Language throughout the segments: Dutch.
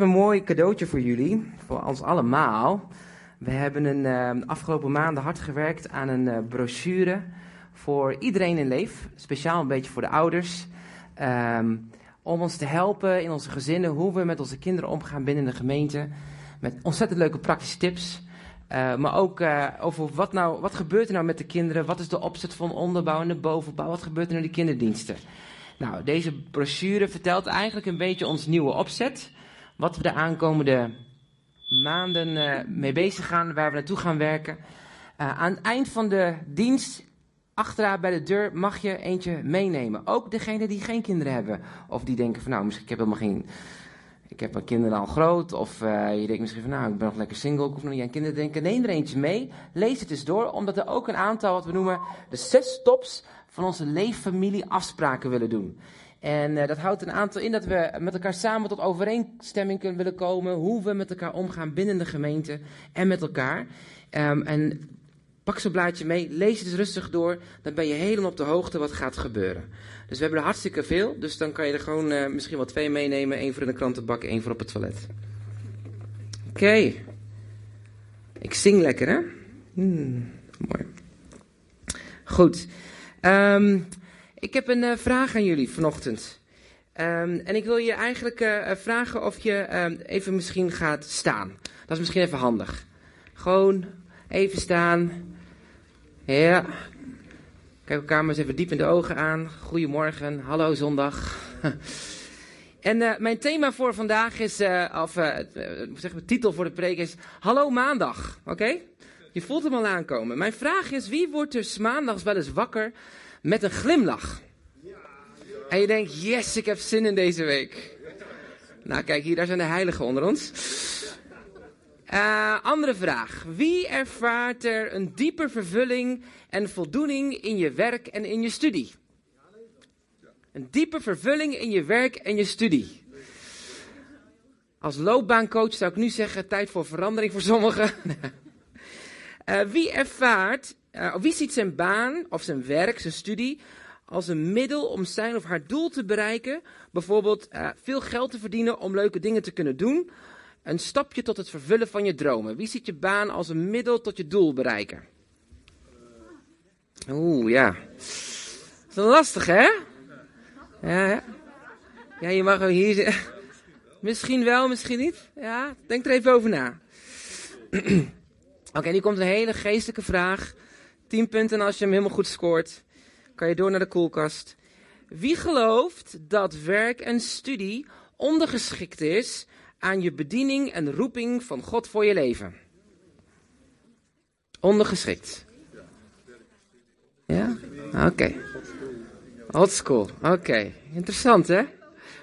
een mooi cadeautje voor jullie, voor ons allemaal. We hebben een, uh, afgelopen maanden hard gewerkt aan een uh, brochure voor iedereen in leef. Speciaal een beetje voor de ouders. Um, om ons te helpen in onze gezinnen, hoe we met onze kinderen omgaan binnen de gemeente. Met ontzettend leuke praktische tips. Uh, maar ook over wat, nou, wat gebeurt er nou met de kinderen? Wat is de opzet van onderbouw en de bovenbouw? Wat gebeurt er in de kinderdiensten? Nou, deze brochure vertelt eigenlijk een beetje ons nieuwe opzet wat we de aankomende maanden uh, mee bezig gaan, waar we naartoe gaan werken. Uh, aan het eind van de dienst, achteraan bij de deur, mag je eentje meenemen. Ook degene die geen kinderen hebben. Of die denken van nou, misschien ik heb helemaal geen... Ik heb mijn kinderen al groot. Of uh, je denkt misschien van nou, ik ben nog lekker single. Ik hoef nog niet aan kinderen te denken. Neem er eentje mee. Lees het eens door. Omdat er ook een aantal, wat we noemen, de zes tops van onze leeffamilie afspraken willen doen. En uh, dat houdt een aantal in dat we met elkaar samen tot overeenstemming kunnen willen komen. Hoe we met elkaar omgaan binnen de gemeente en met elkaar. Um, en pak zo'n blaadje mee, lees het eens rustig door. Dan ben je helemaal op de hoogte wat gaat gebeuren. Dus we hebben er hartstikke veel. Dus dan kan je er gewoon uh, misschien wel twee meenemen. één voor in de krantenbak, één voor op het toilet. Oké. Ik zing lekker, hè? Hmm, mooi. Goed. Um, ik heb een uh, vraag aan jullie vanochtend. Um, en ik wil je eigenlijk uh, vragen of je um, even misschien gaat staan. Dat is misschien even handig. Gewoon even staan. Ja. Kijk elkaar maar eens even diep in de ogen aan. Goedemorgen. Hallo zondag. en mijn thema voor vandaag is, of zeg maar, titel voor de preek is Hallo maandag. Oké? Je voelt hem al aankomen. Mijn vraag is, wie wordt dus maandags wel eens wakker met een glimlach. En je denkt, yes, ik heb zin in deze week. Nou, kijk hier, daar zijn de heiligen onder ons. Uh, andere vraag. Wie ervaart er een diepe vervulling en voldoening in je werk en in je studie? Een diepe vervulling in je werk en je studie. Als loopbaancoach zou ik nu zeggen, tijd voor verandering voor sommigen. uh, wie ervaart uh, wie ziet zijn baan of zijn werk, zijn studie, als een middel om zijn of haar doel te bereiken? Bijvoorbeeld uh, veel geld te verdienen om leuke dingen te kunnen doen. Een stapje tot het vervullen van je dromen. Wie ziet je baan als een middel tot je doel bereiken? Oeh, ja. Dat is lastig, hè? Ja, ja je mag hier zitten. Misschien wel, misschien niet. Ja, denk er even over na. Oké, nu komt een hele geestelijke vraag. 10 punten als je hem helemaal goed scoort. Kan je door naar de koelkast. Wie gelooft dat werk en studie ondergeschikt is aan je bediening en roeping van God voor je leven? Ondergeschikt. Ja? Oké. Okay. School. Oké. Interessant, hè?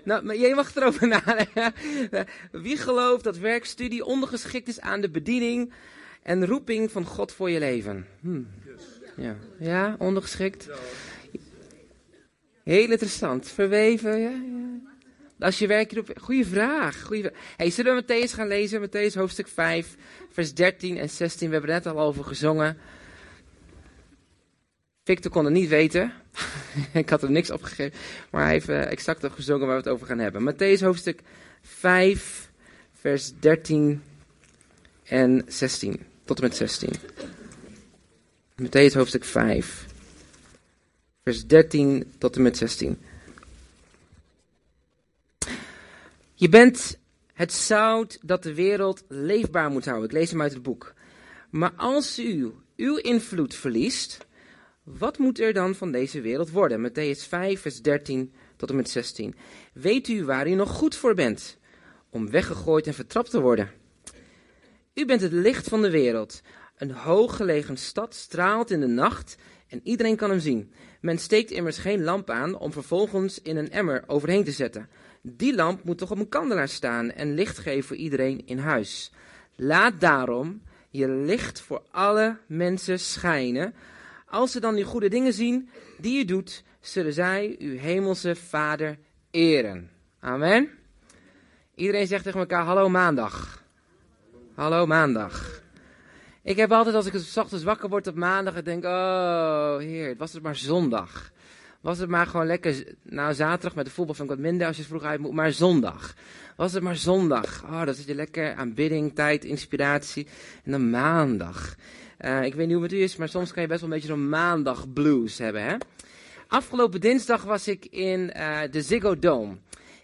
Nou, maar jij mag erover nadenken. Wie gelooft dat werkstudie ondergeschikt is aan de bediening en roeping van God voor je leven? Hmm. Ja, ja ondergeschikt. Heel interessant. Verweven, ja, ja. Als je werkt op... Goeie vraag. Goeie. Hey, zullen we Matthäus gaan lezen? Matthäus hoofdstuk 5, vers 13 en 16. We hebben er net al over gezongen. Victor kon het niet weten. ik had er niks opgegeven. Maar hij heeft uh, exact op gezongen waar we het over gaan hebben. Matthäus hoofdstuk 5, vers 13 en 16. Tot en met 16. Matthäus hoofdstuk 5, vers 13 tot en met 16. Je bent het zout dat de wereld leefbaar moet houden. Ik lees hem uit het boek. Maar als u uw invloed verliest, wat moet er dan van deze wereld worden? Matthäus 5, vers 13 tot en met 16. Weet u waar u nog goed voor bent? Om weggegooid en vertrapt te worden. U bent het licht van de wereld. Een hooggelegen stad straalt in de nacht en iedereen kan hem zien. Men steekt immers geen lamp aan om vervolgens in een emmer overheen te zetten. Die lamp moet toch op een kandelaar staan en licht geven voor iedereen in huis. Laat daarom je licht voor alle mensen schijnen. Als ze dan die goede dingen zien die je doet, zullen zij uw hemelse Vader eren. Amen. Iedereen zegt tegen elkaar: Hallo maandag. Hallo maandag. Ik heb altijd, als ik s ochtends wakker word op maandag, en denk, oh heer, was het maar zondag. Was het maar gewoon lekker, nou zaterdag met de voetbal vind ik wat minder als je vroeg uit moet, maar zondag. Was het maar zondag. Oh, dan zit je lekker aanbidding, tijd, inspiratie. En dan maandag. Uh, ik weet niet hoe het u is, maar soms kan je best wel een beetje zo'n maandag blues hebben, hè? Afgelopen dinsdag was ik in uh, de Ziggo Dome.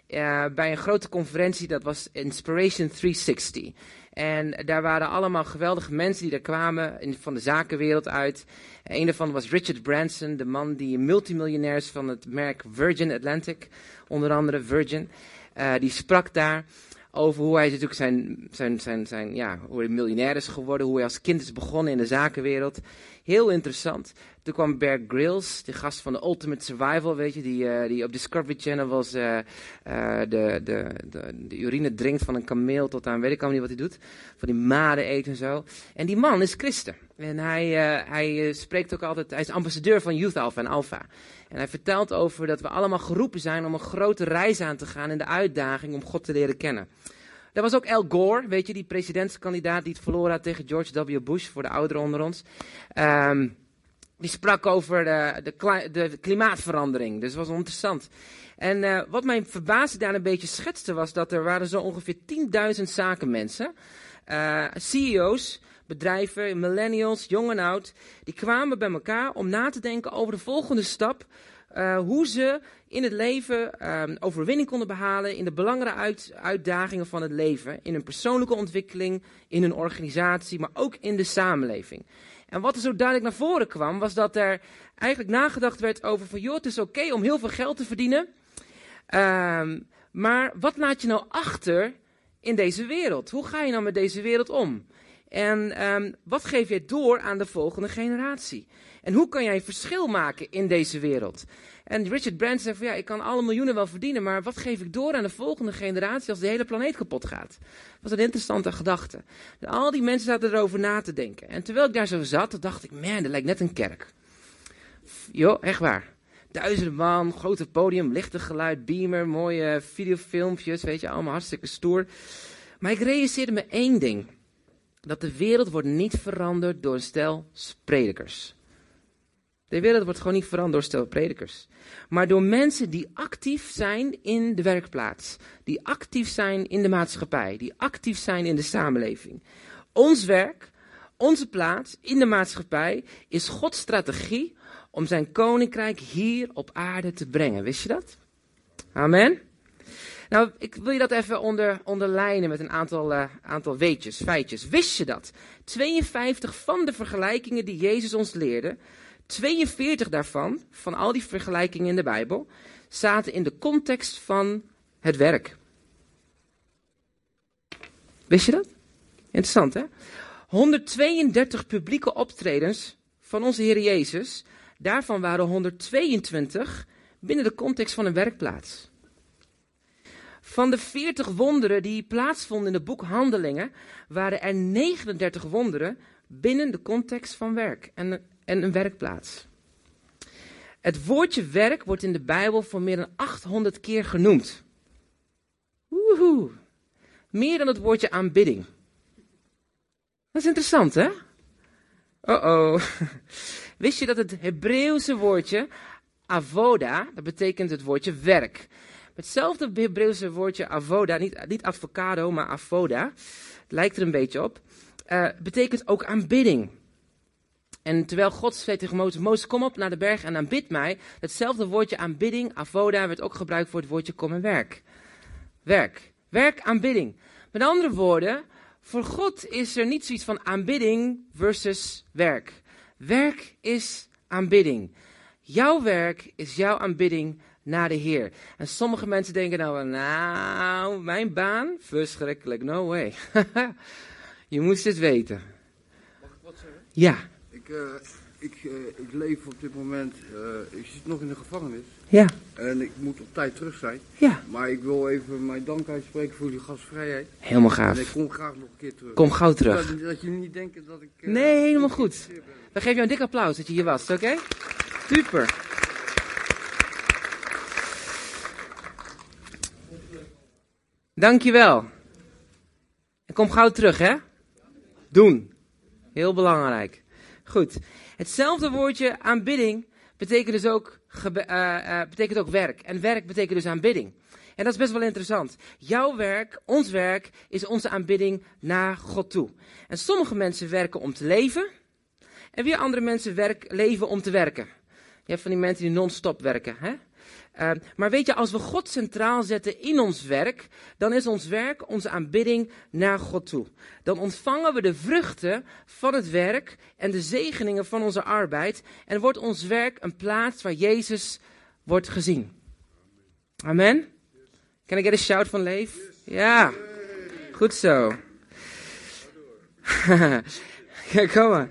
Uh, bij een grote conferentie, dat was Inspiration 360. En daar waren allemaal geweldige mensen die daar kwamen van de zakenwereld uit. Een daarvan was Richard Branson, de man die multimiljonair is van het merk Virgin Atlantic, onder andere Virgin. Uh, die sprak daar over hoe hij natuurlijk zijn, zijn, zijn, zijn, ja, hoe hij miljonair is geworden, hoe hij als kind is begonnen in de zakenwereld. Heel interessant. Toen kwam Bear Grylls, de gast van de Ultimate Survival, weet je, die, uh, die op Discovery Channel was, uh, uh, de, de, de, de, urine drinkt van een kameel tot aan, weet ik al niet wat hij doet, van die maden eten en zo. En die man is christen. En hij, hij spreekt ook altijd, hij is ambassadeur van Youth Alpha en Alpha. En hij vertelt over dat we allemaal geroepen zijn om een grote reis aan te gaan in de uitdaging om God te leren kennen. Dat was ook Al Gore, weet je, die presidentskandidaat die het verloren had tegen George W. Bush, voor de ouderen onder ons. Um, die sprak over de, de, de, klimaatverandering, dus dat was interessant. En uh, wat mij verbaasde daar een beetje schetste was dat er waren zo ongeveer 10.000 zakenmensen, uh, CEO's, bedrijven, millennials, jong en oud, die kwamen bij elkaar om na te denken over de volgende stap. Uh, hoe ze in het leven um, overwinning konden behalen in de belangrijke uit, uitdagingen van het leven. In hun persoonlijke ontwikkeling, in hun organisatie, maar ook in de samenleving. En wat er zo duidelijk naar voren kwam, was dat er eigenlijk nagedacht werd over van, joh, het is oké om heel veel geld te verdienen. Um, maar wat laat je nou achter in deze wereld? Hoe ga je nou met deze wereld om? En um, wat geef je door aan de volgende generatie? En hoe kan jij verschil maken in deze wereld? En Richard Branson zei van ja, ik kan alle miljoenen wel verdienen, maar wat geef ik door aan de volgende generatie als de hele planeet kapot gaat? Dat was een interessante gedachte. Al die mensen zaten erover na te denken. En terwijl ik daar zo zat, dacht ik, man, dat lijkt net een kerk. Jo, echt waar. Duizenden man, grote podium, lichte geluid, beamer, mooie videofilmpjes, weet je, allemaal hartstikke stoer. Maar ik realiseerde me één ding. Dat de wereld wordt niet veranderd door een stel predikers. De wereld wordt gewoon niet veranderd door stel predikers. Maar door mensen die actief zijn in de werkplaats. Die actief zijn in de maatschappij. Die actief zijn in de samenleving. Ons werk, onze plaats in de maatschappij is Gods strategie om zijn koninkrijk hier op aarde te brengen. Wist je dat? Amen. Nou, ik wil je dat even onder, onderlijnen met een aantal, uh, aantal weetjes, feitjes. Wist je dat? 52 van de vergelijkingen die Jezus ons leerde, 42 daarvan, van al die vergelijkingen in de Bijbel, zaten in de context van het werk. Wist je dat? Interessant, hè? 132 publieke optredens van onze Heer Jezus, daarvan waren 122 binnen de context van een werkplaats. Van de 40 wonderen die plaatsvonden in het boek Handelingen, waren er 39 wonderen binnen de context van werk en, en een werkplaats. Het woordje werk wordt in de Bijbel voor meer dan 800 keer genoemd. Woehoe. Meer dan het woordje aanbidding. Dat is interessant, hè? Oh oh. Wist je dat het Hebreeuwse woordje avoda, dat betekent het woordje werk. Hetzelfde Hebreeuwse woordje avoda, niet, niet avocado, maar avoda, lijkt er een beetje op, uh, betekent ook aanbidding. En terwijl God zei tegen Mozes kom op naar de berg en aanbid mij, hetzelfde woordje aanbidding, avoda, werd ook gebruikt voor het woordje kom en werk. Werk. Werk, aanbidding. Met andere woorden, voor God is er niet zoiets van aanbidding versus werk. Werk is aanbidding. Jouw werk is jouw aanbidding naar de Heer. En sommige mensen denken nou, nou, mijn baan, verschrikkelijk, no way. je moest het weten. Mag ik wat zeggen? Ja. Ik, uh, ik, uh, ik leef op dit moment, uh, ik zit nog in de gevangenis. Ja. En ik moet op tijd terug zijn. Ja. Maar ik wil even mijn dank uitspreken voor jullie gastvrijheid. Helemaal gaaf. En ik kom graag nog een keer terug. Kom gauw terug. Dat, dat jullie niet denken dat ik... nee, helemaal goed. We geven jou een dik applaus dat je hier was, oké? Okay? Super. Dankjewel. En kom gauw terug, hè? Doen. Heel belangrijk. Goed. Hetzelfde woordje aanbidding betekent dus ook eh, eh, betekent ook werk. En werk betekent dus aanbidding. En dat is best wel interessant. Jouw werk, ons werk, is onze aanbidding naar God toe. En sommige mensen werken om te leven. En weer andere mensen werk, leven om te werken. Je hebt van die mensen die non-stop werken. Hè? Uh, maar weet je, als we God centraal zetten in ons werk, dan is ons werk onze aanbidding naar God toe. Dan ontvangen we de vruchten van het werk en de zegeningen van onze arbeid. En wordt ons werk een plaats waar Jezus wordt gezien. Amen. Can I get a shout van Leef? Ja, goed zo. Kom maar.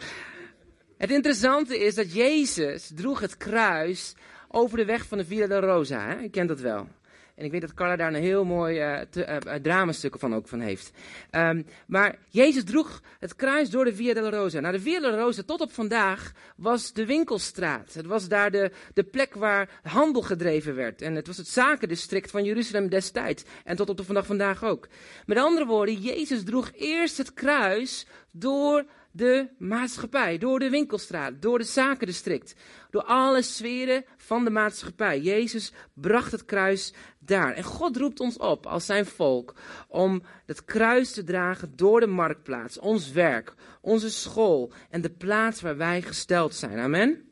Het interessante is dat Jezus droeg het kruis over de weg van de Via Rosa. Hè? Ik ken dat wel. En ik weet dat Carla daar een heel mooi uh, te, uh, dramastuk van ook van heeft. Um, maar Jezus droeg het kruis door de Via Rosa. Nou, de Via Rosa tot op vandaag was de winkelstraat. Het was daar de, de plek waar handel gedreven werd. En het was het zakendistrict van Jeruzalem destijds. En tot op de vandaag ook. Met andere woorden, Jezus droeg eerst het kruis door de maatschappij, door de winkelstraat, door het zakendistrict, door alle sferen van de maatschappij. Jezus bracht het kruis daar. En God roept ons op als zijn volk om het kruis te dragen door de marktplaats, ons werk, onze school en de plaats waar wij gesteld zijn. Amen.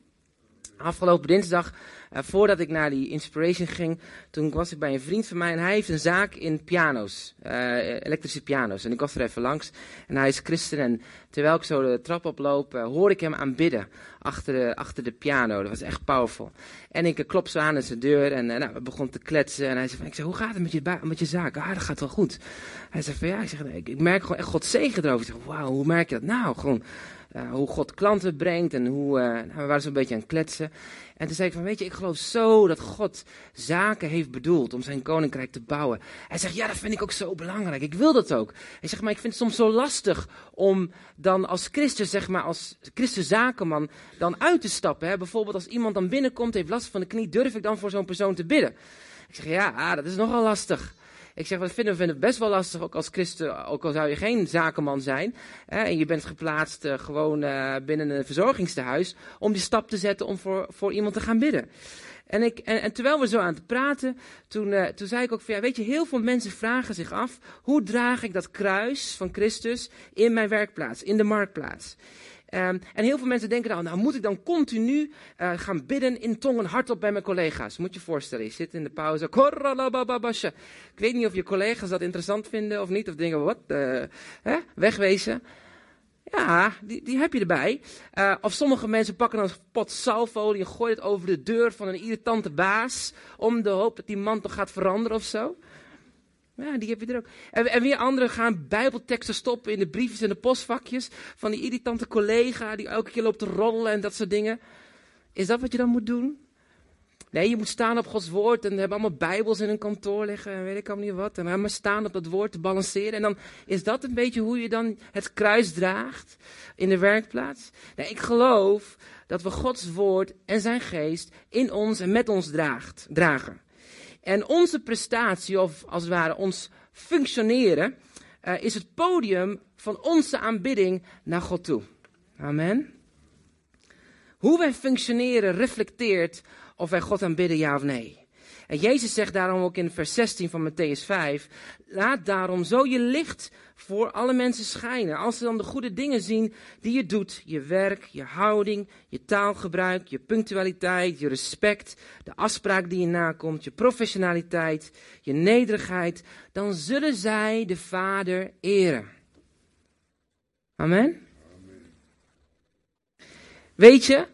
Afgelopen dinsdag, uh, voordat ik naar die inspiration ging, toen was ik bij een vriend van mij en hij heeft een zaak in piano's, uh, elektrische piano's. En ik was er even langs en hij is christen en terwijl ik zo de trap oploop, uh, hoor ik hem aanbidden achter de, achter de piano. Dat was echt powerful. En ik klop zo aan in zijn deur en nou, we begonnen te kletsen en hij zei van, ik zei, hoe gaat het met je, met je zaak? Ah, dat gaat wel goed. Hij zei van, ja, ik, zeg, ik merk gewoon echt God zegen erover. Ik zeg, wauw, hoe merk je dat? Nou, gewoon... Uh, hoe God klanten brengt en hoe, uh, nou, we waren zo'n beetje aan het kletsen. En toen zei ik van, weet je, ik geloof zo dat God zaken heeft bedoeld om zijn koninkrijk te bouwen. Hij zegt, ja, dat vind ik ook zo belangrijk. Ik wil dat ook. Hij zegt, maar ik vind het soms zo lastig om dan als Christus, zeg maar, als Christus zakenman, dan uit te stappen. Hè? Bijvoorbeeld als iemand dan binnenkomt, heeft last van de knie, durf ik dan voor zo'n persoon te bidden? Ik zeg, ja, dat is nogal lastig. Ik zeg, we vinden, we vinden het best wel lastig, ook als christen, ook al zou je geen zakenman zijn. Hè, en je bent geplaatst uh, gewoon uh, binnen een verzorgingstehuis, om die stap te zetten om voor, voor iemand te gaan bidden. En, ik, en, terwijl we zo aan het praten, toen, uh, toen zei ik ook van, ja, weet je, heel veel mensen vragen zich af, hoe draag ik dat kruis van Christus in mijn werkplaats, in de marktplaats? Um, en heel veel mensen denken dan, nou moet ik dan continu uh, gaan bidden in tongen hardop bij mijn collega's. Moet je je voorstellen, je zit in de pauze. Ik weet niet of je collega's dat interessant vinden of niet. Of denken, wat, uh, hè? wegwezen. Ja, die, die heb je erbij. Uh, of sommige mensen pakken dan een pot zalfolie en gooien het over de deur van een irritante baas. Om de hoop dat die man toch gaat veranderen of zo. Ja, die heb je er ook. En, en, weer anderen gaan bijbelteksten stoppen in de briefjes en de postvakjes. Van die irritante collega die elke keer loopt te roddelen en dat soort dingen. Is dat wat je dan moet doen? Nee, je moet staan op Gods woord en hebben allemaal bijbels in een kantoor liggen en weet ik allemaal niet wat. En helemaal staan op dat woord te balanceren. En dan is dat een beetje hoe je dan het kruis draagt in de werkplaats. Nee, ik geloof dat we Gods woord en zijn geest in ons en met ons draagt, dragen. En onze prestatie, of als het ware ons functioneren, uh, is het podium van onze aanbidding naar God toe. Amen. Hoe wij functioneren reflecteert of wij God aanbidden, ja of nee. En Jezus zegt daarom ook in vers 16 van Matthäus 5: Laat daarom zo je licht voor alle mensen schijnen. Als ze dan de goede dingen zien die je doet, je werk, je houding, je taalgebruik, je punctualiteit, je respect, de afspraak die je nakomt, je professionaliteit, je nederigheid, dan zullen zij de Vader eren. Amen. Weet je,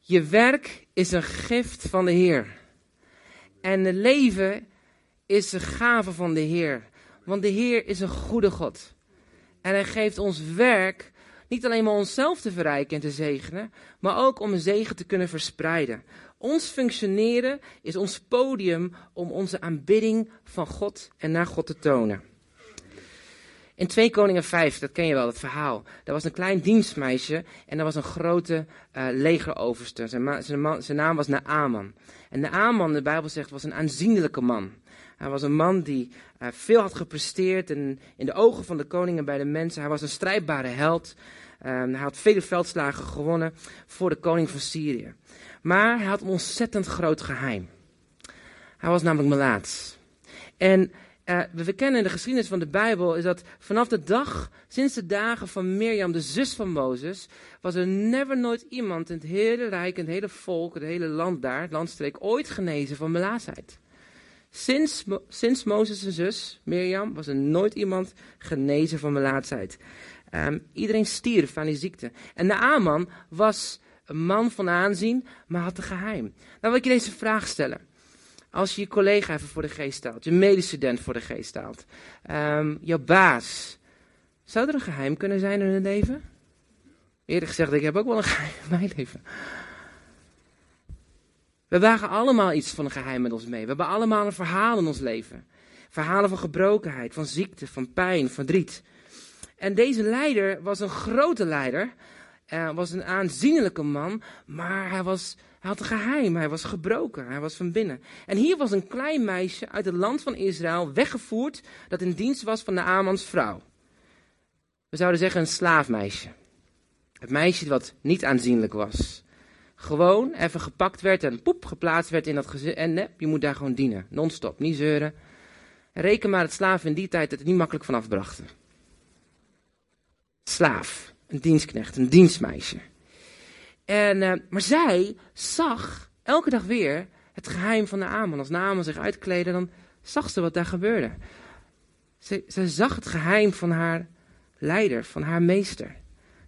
je werk is een gift van de Heer. En het leven is een gave van de Heer. Want de Heer is een goede God. En hij geeft ons werk niet alleen maar onszelf te verrijken en te zegenen, maar ook om een zegen te kunnen verspreiden. Ons functioneren is ons podium om onze aanbidding van God en naar God te tonen. In 2 Koningen 5, dat ken je wel, het verhaal. Daar was een klein dienstmeisje en er was een grote uh, legeroverste. Zijn, zijn, zijn, naam was Naaman. En Naaman, de Bijbel zegt, was een aanzienlijke man. Hij was een man die uh, veel had gepresteerd en in de ogen van de koningen bij de mensen. Hij was een strijdbare held. Um, hij had vele veldslagen gewonnen voor de koning van Syrië. Maar hij had een ontzettend groot geheim. Hij was namelijk melaats. En uh, we kennen in de geschiedenis van de Bijbel is dat vanaf de dag, sinds de dagen van Mirjam, de zus van Mozes, was er never nooit iemand in het hele rijk, in het hele volk, het hele land daar, het landstreek, ooit genezen van melaatsheid. Sinds, sinds Mozes' zus, Mirjam, was er nooit iemand genezen van melaatsheid. Um, iedereen stierf aan die ziekte. En Naaman was een man van aanzien, maar had een geheim. Nou wil ik je deze vraag stellen. Als je je collega even voor de geest stelt, je medestudent voor de geest stelt, um, jouw baas, zou er een geheim kunnen zijn in hun leven? Eerder gezegd, ik heb ook wel een geheim in mijn leven. We wagen allemaal iets van een geheim met ons mee. We hebben allemaal een verhaal in ons leven. Verhalen van gebrokenheid, van ziekte, van pijn, verdriet. En deze leider was een grote leider. Hij was een aanzienlijke man, maar hij, was, hij had een geheim. Hij was gebroken, hij was van binnen. En hier was een klein meisje uit het land van Israël weggevoerd dat in dienst was van de Amans vrouw. We zouden zeggen een slaafmeisje. Het meisje wat niet aanzienlijk was. Gewoon even gepakt werd en poep geplaatst werd in dat gezin. En nee, je moet daar gewoon dienen. Non-stop, niet zeuren. Reken maar het slaven in die tijd dat het niet makkelijk vanaf brachten. Slaaf, een dienstknecht, een dienstmeisje. En, uh, maar zij zag elke dag weer het geheim van de Aman. Als Naaman zich uitkleedde, dan zag ze wat daar gebeurde. Ze, ze zag het geheim van haar leider, van haar meester.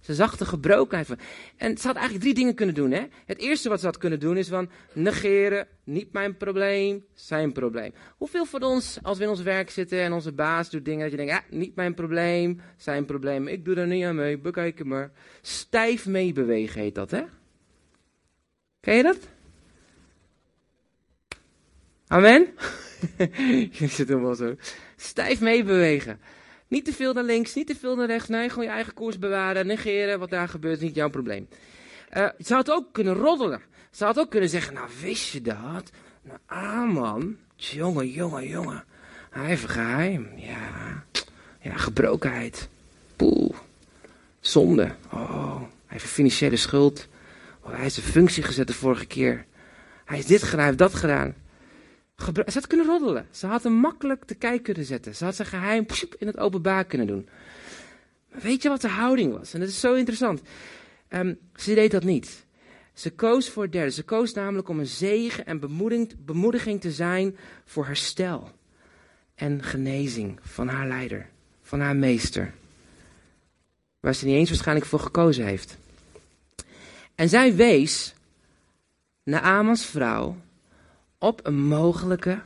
Ze zag de gebrokenheid van. En ze had eigenlijk drie dingen kunnen doen. Hè? Het eerste wat ze had kunnen doen is van negeren, niet mijn probleem, zijn probleem. Hoeveel van ons, als we in ons werk zitten en onze baas doet dingen dat je denkt, ja, niet mijn probleem, zijn probleem, ik doe er niet aan mee, bekijk maar. Stijf meebewegen heet dat, hè? Ken je dat? Amen? je zit helemaal zo. Stijf meebewegen. Niet te veel naar links, niet te veel naar rechts. Nee, gewoon je eigen koers bewaren, negeren. Wat daar gebeurt, is niet jouw probleem. Uh, ze had ook kunnen roddelen. Ze had ook kunnen zeggen, nou wist je dat? Nou, ah man, jongen, jongen, jongen. Hij heeft geheim. Ja, ja gebrokenheid. Poeh, zonde. Oh, hij heeft financiële schuld. Oh, hij is een functie gezet de vorige keer. Hij is dit gedaan, hij heeft dat gedaan. Ze had kunnen roddelen. Ze had hem makkelijk te kijk kunnen zetten. Ze had zijn geheim in het openbaar kunnen doen. Maar weet je wat de houding was? En dat is zo interessant. Um, ze deed dat niet. Ze koos voor het derde. Ze koos namelijk om een zegen en bemoediging te zijn voor herstel en genezing van haar leider, van haar meester. Waar ze niet eens waarschijnlijk voor gekozen heeft. En zij wees naar Amans vrouw op een mogelijke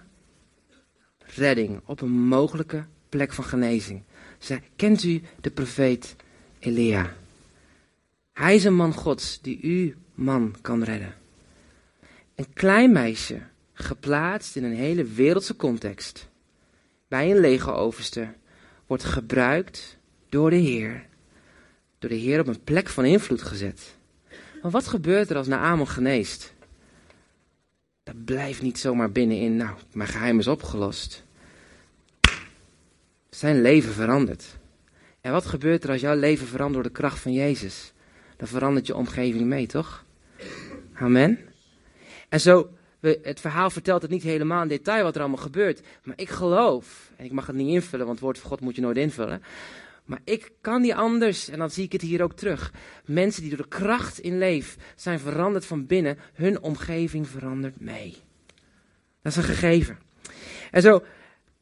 redding, op een mogelijke plek van genezing. Zij, kent u de profeet Elia? Hij is een man Gods die u man kan redden. Een klein meisje, geplaatst in een hele wereldse context, bij een legeroverste, wordt gebruikt door de Heer, door de Heer op een plek van invloed gezet. Maar wat gebeurt er als Naamon geneest? Dat blijft niet zomaar binnenin, nou, mijn geheim is opgelost. Zijn leven verandert. En wat gebeurt er als jouw leven verandert door de kracht van Jezus? Dan verandert je omgeving mee, toch? Amen. En zo, het verhaal vertelt het niet helemaal in detail wat er allemaal gebeurt. Maar ik geloof, en ik mag het niet invullen, want het woord van God moet je nooit invullen. Maar ik kan niet anders, en dan zie ik het hier ook terug. Mensen die door de kracht in leef zijn veranderd van binnen, hun omgeving verandert mee. Dat is een gegeven. En zo,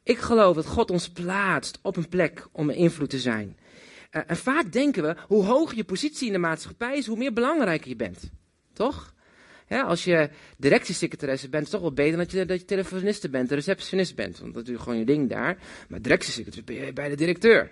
ik geloof dat God ons plaatst op een plek om een invloed te zijn. Uh, en vaak denken we, hoe hoger je positie in de maatschappij is, hoe meer belangrijker je bent. Toch? Ja, als je directiesecretaresse bent, is het toch wel beter dat je, dat je telefoniste bent, receptionist bent. Want dat gewoon je ding daar. Maar directiesecretaresse ben je bij de directeur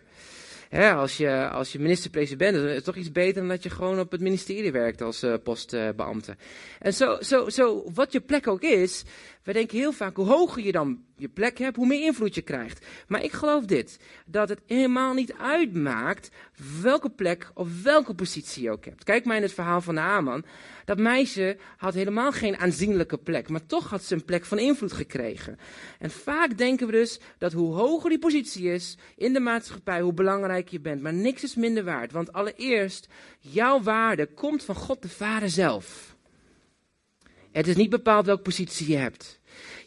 als je, als je minister-president bent, is het toch iets beter dan dat je gewoon op het ministerie werkt als uh, postbeambte. en zo, zo, zo, wat je plek ook is, We denken heel vaak, hoe hoger je dan je plek hebt, hoe meer invloed je krijgt. Maar ik geloof dit, dat het helemaal niet uitmaakt welke plek of welke positie je ook hebt. Kijk maar in het verhaal van Naaman. Dat meisje had helemaal geen aanzienlijke plek, maar toch had ze een plek van invloed gekregen. En vaak denken we dus dat hoe hoger die positie is in de maatschappij, hoe belangrijk je bent. Maar niks is minder waard, want allereerst, jouw waarde komt van God de Vader zelf. Het is niet bepaald welke positie je hebt.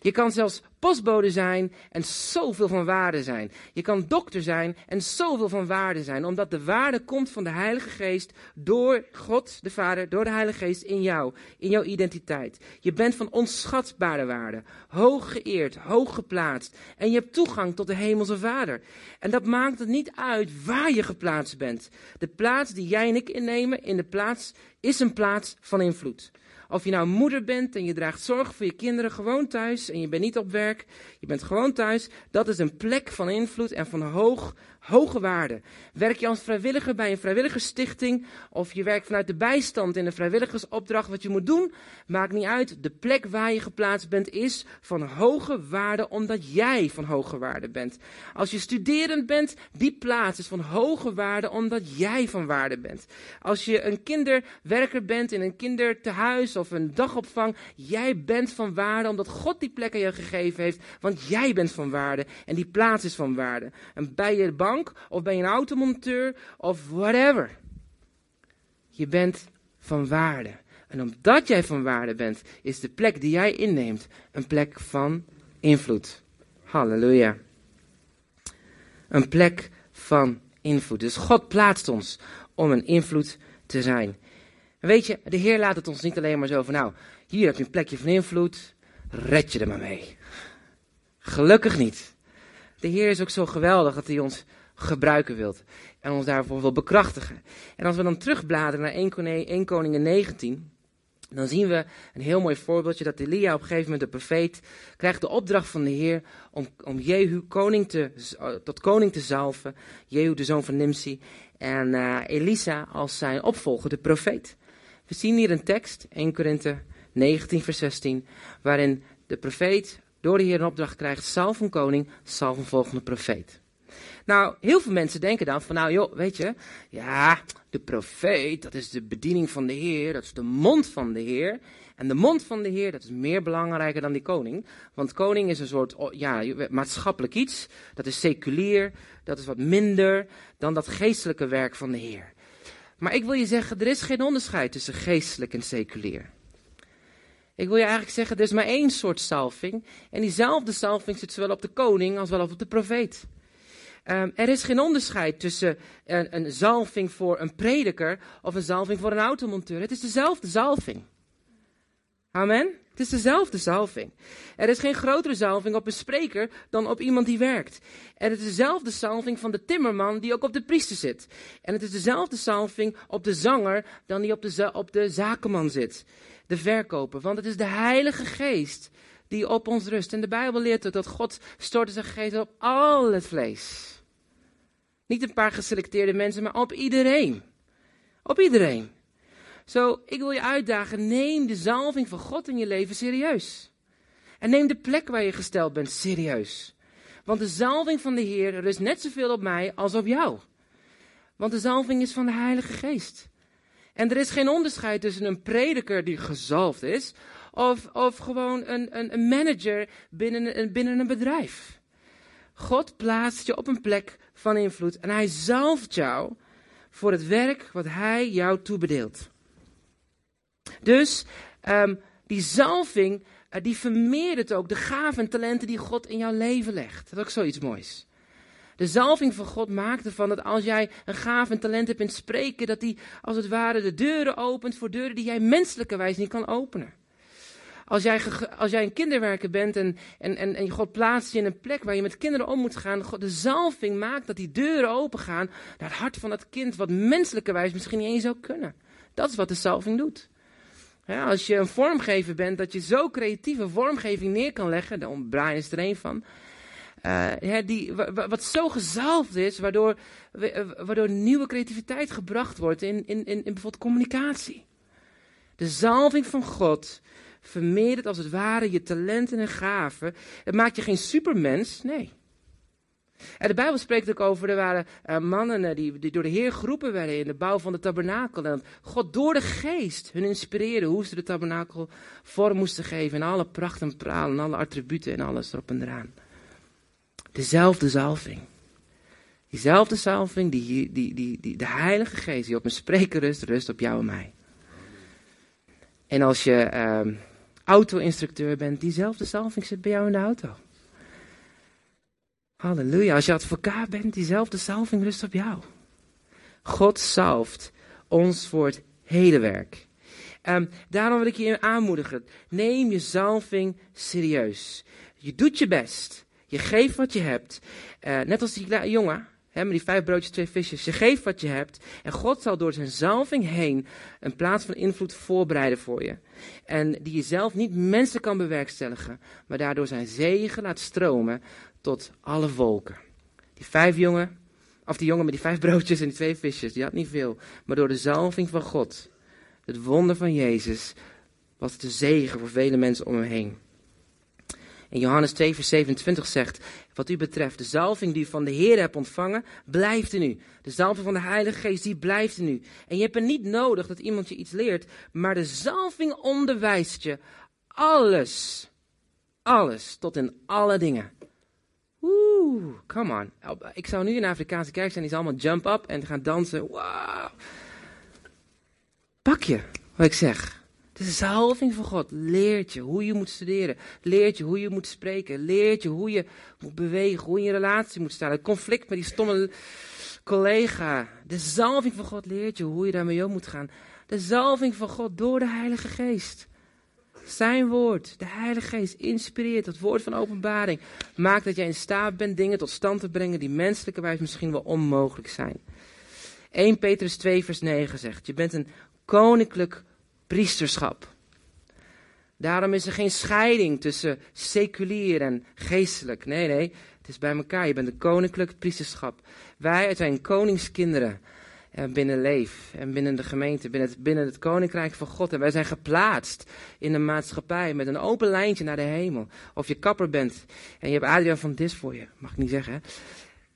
Je kan zelfs postbode zijn en zoveel van waarde zijn. Je kan dokter zijn en zoveel van waarde zijn, omdat de waarde komt van de Heilige Geest door God, de Vader, door de Heilige Geest in jou, in jouw identiteit. Je bent van onschatbare waarde, hoog geëerd, hoog geplaatst en je hebt toegang tot de Hemelse Vader. En dat maakt het niet uit waar je geplaatst bent. De plaats die jij en ik innemen in de plaats is een plaats van invloed. Of je nou moeder bent en je draagt zorg voor je kinderen gewoon thuis en je bent niet op werk, je bent gewoon thuis, dat is een plek van invloed en van hoog, hoge waarde. Werk je als vrijwilliger bij een vrijwilligersstichting of je werkt vanuit de bijstand in een vrijwilligersopdracht, wat je moet doen, maakt niet uit. De plek waar je geplaatst bent is van hoge waarde omdat jij van hoge waarde bent. Als je studerend bent, die plaats is van hoge waarde omdat jij van waarde bent. Als je een kinderwerker bent in een kindertehuis of een dagopvang, jij bent van waarde omdat God die plek aan je gegeven heeft, want jij bent van waarde en die plaats is van waarde. En bij je bank of ben je een automonteur of whatever. Je bent van waarde. En omdat jij van waarde bent, is de plek die jij inneemt een plek van invloed. Halleluja. Een plek van invloed. Dus God plaatst ons om een invloed te zijn. Weet je, de Heer laat het ons niet alleen maar zo van, nou, hier heb je een plekje van invloed, red je er maar mee. Gelukkig niet. De Heer is ook zo geweldig dat hij ons gebruiken wilt. En ons daarvoor wil bekrachtigen. En als we dan terugbladeren naar 1 Koning, 1 Koningen 19, dan zien we een heel mooi voorbeeldje dat Elia op een gegeven moment, de profeet, krijgt de opdracht van de Heer om, om Jehu koning te, tot koning te zalven. Jehu, de zoon van Nimsi. En uh, Elisa als zijn opvolger, de profeet. We zien hier een tekst, 1 Korinthe 19 vers 16, waarin de profeet door de Heer een opdracht krijgt, een koning, een volgende profeet. Nou, heel veel mensen denken dan van, nou joh, weet je, ja, de profeet, dat is de bediening van de Heer, dat is de mond van de Heer. En de mond van de Heer, dat is meer belangrijker dan die koning. Want koning is een soort ja, maatschappelijk iets, dat is seculier, dat is wat minder dan dat geestelijke werk van de Heer. Maar ik wil je zeggen, er is geen onderscheid tussen geestelijk en seculier. Ik wil je eigenlijk zeggen, er is maar één soort salving. En diezelfde salving zit zowel op de koning als wel op de profeet. Um, er is geen onderscheid tussen een, een, zalving voor een prediker of een zalving voor een automonteur. Het is dezelfde zalving. Amen? Het is dezelfde zalving. Er is geen grotere zalving op een spreker dan op iemand die werkt. En het is dezelfde zalving van de timmerman die ook op de priester zit. En het is dezelfde zalving op de zanger dan die op de, op de zakenman zit. De verkoper. Want het is de Heilige Geest die op ons rust. En de Bijbel leert dat God stortte zijn geest op al het vlees. Niet een paar geselecteerde mensen, maar op iedereen. Op iedereen. Zo, ik wil je uitdagen, neem de zalving van God in je leven serieus. En neem de plek waar je gesteld bent serieus. Want de zalving van de Heer rust net zoveel op mij als op jou. Want de zalving is van de Heilige Geest. En er is geen onderscheid tussen een prediker die gezalfd is, of, of gewoon een, een, een manager binnen een, binnen een bedrijf. God plaatst je op een plek van invloed en hij zalft jou voor het werk wat hij jou toebedeelt. Dus um, die zalving, uh, die vermeerdert ook de gaven en talenten die God in jouw leven legt. Dat is ook zoiets moois. De zalving van God maakt ervan dat als jij een gaaf en talent hebt in spreken, dat die als het ware de deuren opent voor deuren die jij menselijkerwijs niet kan openen. Als jij, als jij een kinderwerker bent en, en, en, en God plaatst je in een plek waar je met kinderen om moet gaan, God, de zalving maakt dat die deuren open gaan naar het hart van dat kind, wat menselijkerwijs misschien niet eens zou kunnen. Dat is wat de zalving doet. Als je een vormgever bent, dat je zo creatieve vormgeving neer kan leggen, de Brian is er een van, uh, die, wat zo gezalfd is, waardoor, waardoor nieuwe creativiteit gebracht wordt in, in, in, bijvoorbeeld communicatie. De zalving van God vermeerdert als het ware je talenten en gaven. Het maakt je geen supermens, nee. En de Bijbel spreekt ook over, er waren uh, mannen die, die, door de Heer geroepen werden in de bouw van de tabernakel. En God door de geest hun inspireerde hoe ze de tabernakel vorm moesten geven. En alle pracht en praal en alle attributen en alles erop en eraan. Dezelfde zalving. Diezelfde zalving, die, die, die, die, de Heilige Geest die op een spreker rust, rust op jou en mij. En als je uh, auto-instructeur bent, diezelfde zalving zit bij jou in de auto. Halleluja. Als je advocaat bent, diezelfde salving rust op jou. God salft ons voor het hele werk. Um, daarom wil ik je aanmoedigen. Neem je zalving serieus. Je doet je best. Je geeft wat je hebt. Uh, net als die jongen, hè, met die vijf broodjes, twee visjes. Je geeft wat je hebt. En God zal door zijn zalving heen een plaats van invloed voorbereiden voor je. En die je zelf niet mensen kan bewerkstelligen. Maar daardoor zijn zegen laat stromen tot alle volken. Die vijf jongen, of die jongen met die vijf broodjes en die twee visjes, die had niet veel. Maar door de zalving van God, het wonder van Jezus, was het de zegen voor vele mensen om hem heen. En Johannes 2, vers 27 zegt, wat u betreft, de zalving die u van de Heer hebt ontvangen, blijft in u. De zalving van de Heilige Geest, die blijft in u. En je hebt er niet nodig dat iemand je iets leert, maar de zalving onderwijst je alles, alles, tot in alle dingen. Oeh, come on. Ik zou nu in de Afrikaanse kerk zijn, die is allemaal jump up en gaan dansen. Wow. Pak je, wat ik zeg. De zalving van God leert je hoe je moet studeren. Leert je hoe je moet spreken. Leert je hoe je moet bewegen. Hoe je in relatie moet staan. Het conflict met die stomme collega. De zalving van God leert je hoe je daarmee om moet gaan. De zalving van God door de Heilige Geest. Zijn woord, de Heilige Geest, inspireert het woord van openbaring. Maakt dat jij in staat bent dingen tot stand te brengen die menselijkerwijs misschien wel onmogelijk zijn. 1 Petrus 2 vers 9 zegt, je bent een koninklijk priesterschap. Daarom is er geen scheiding tussen seculier en geestelijk. Nee, nee, het is bij elkaar. Je bent een koninklijk priesterschap. Wij zijn koningskinderen en binnen Leef en binnen de gemeente, binnen het, binnen het koninkrijk van God. En wij zijn geplaatst in de maatschappij met een open lijntje naar de hemel. Of je kapper bent en je hebt Adriaan van Dis voor je, mag ik niet zeggen. Hè?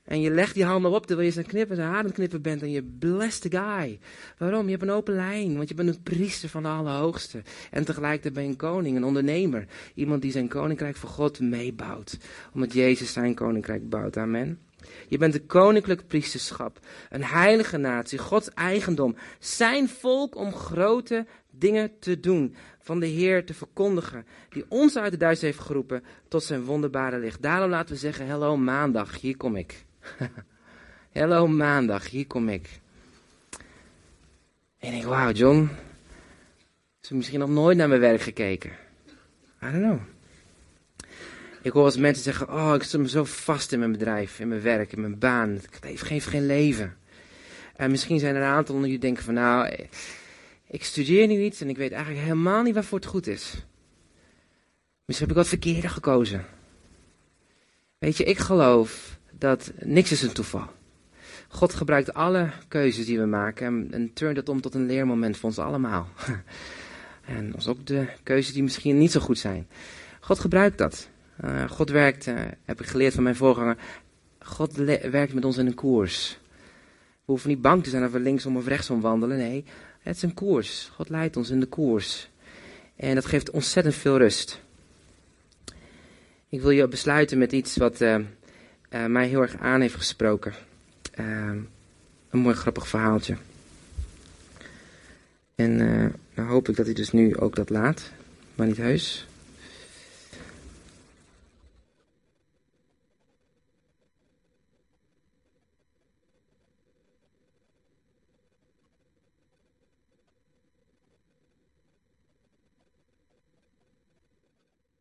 En je legt die handen op terwijl je zijn knippen, zijn haren knippen bent en je blessed guy. Waarom? Je hebt een open lijn, want je bent een priester van de Allerhoogste. En tegelijkertijd ben je een koning, een ondernemer. Iemand die zijn koninkrijk voor God meebouwt. Omdat Jezus zijn koninkrijk bouwt. Amen. Je bent een koninklijk priesterschap, een heilige natie, Gods eigendom, zijn volk om grote dingen te doen, van de Heer te verkondigen, die ons uit de duister heeft geroepen tot zijn wonderbare licht. Daarom laten we zeggen, hello maandag, hier kom ik. hello maandag, hier kom ik. En ik denk, wauw John, ze hebben misschien nog nooit naar mijn werk gekeken. I don't know. Ik hoor als mensen zeggen, oh, ik zit me zo vast in mijn bedrijf, in mijn werk, in mijn baan. Ik geef geen leven. En misschien zijn er een aantal die denken van, nou, ik studeer nu iets en ik weet eigenlijk helemaal niet waarvoor het goed is. Misschien heb ik wat verkeerde gekozen. Weet je, ik geloof dat niks is een toeval. God gebruikt alle keuzes die we maken en, en turnt het om tot een leermoment voor ons allemaal. en ons ook de keuzes die misschien niet zo goed zijn. God gebruikt dat. Uh, God werkt, heb ik geleerd van mijn voorganger, God werkt met ons in een koers. We hoeven niet bang te zijn of we linksom of rechtsom wandelen. Nee, het is een koers. God leidt ons in de koers. En dat geeft ontzettend veel rust. Ik wil je besluiten met iets wat uh, mij heel erg aan heeft gesproken. een mooi grappig verhaaltje. En nou hoop ik dat hij dus nu ook dat laat. Maar niet heus.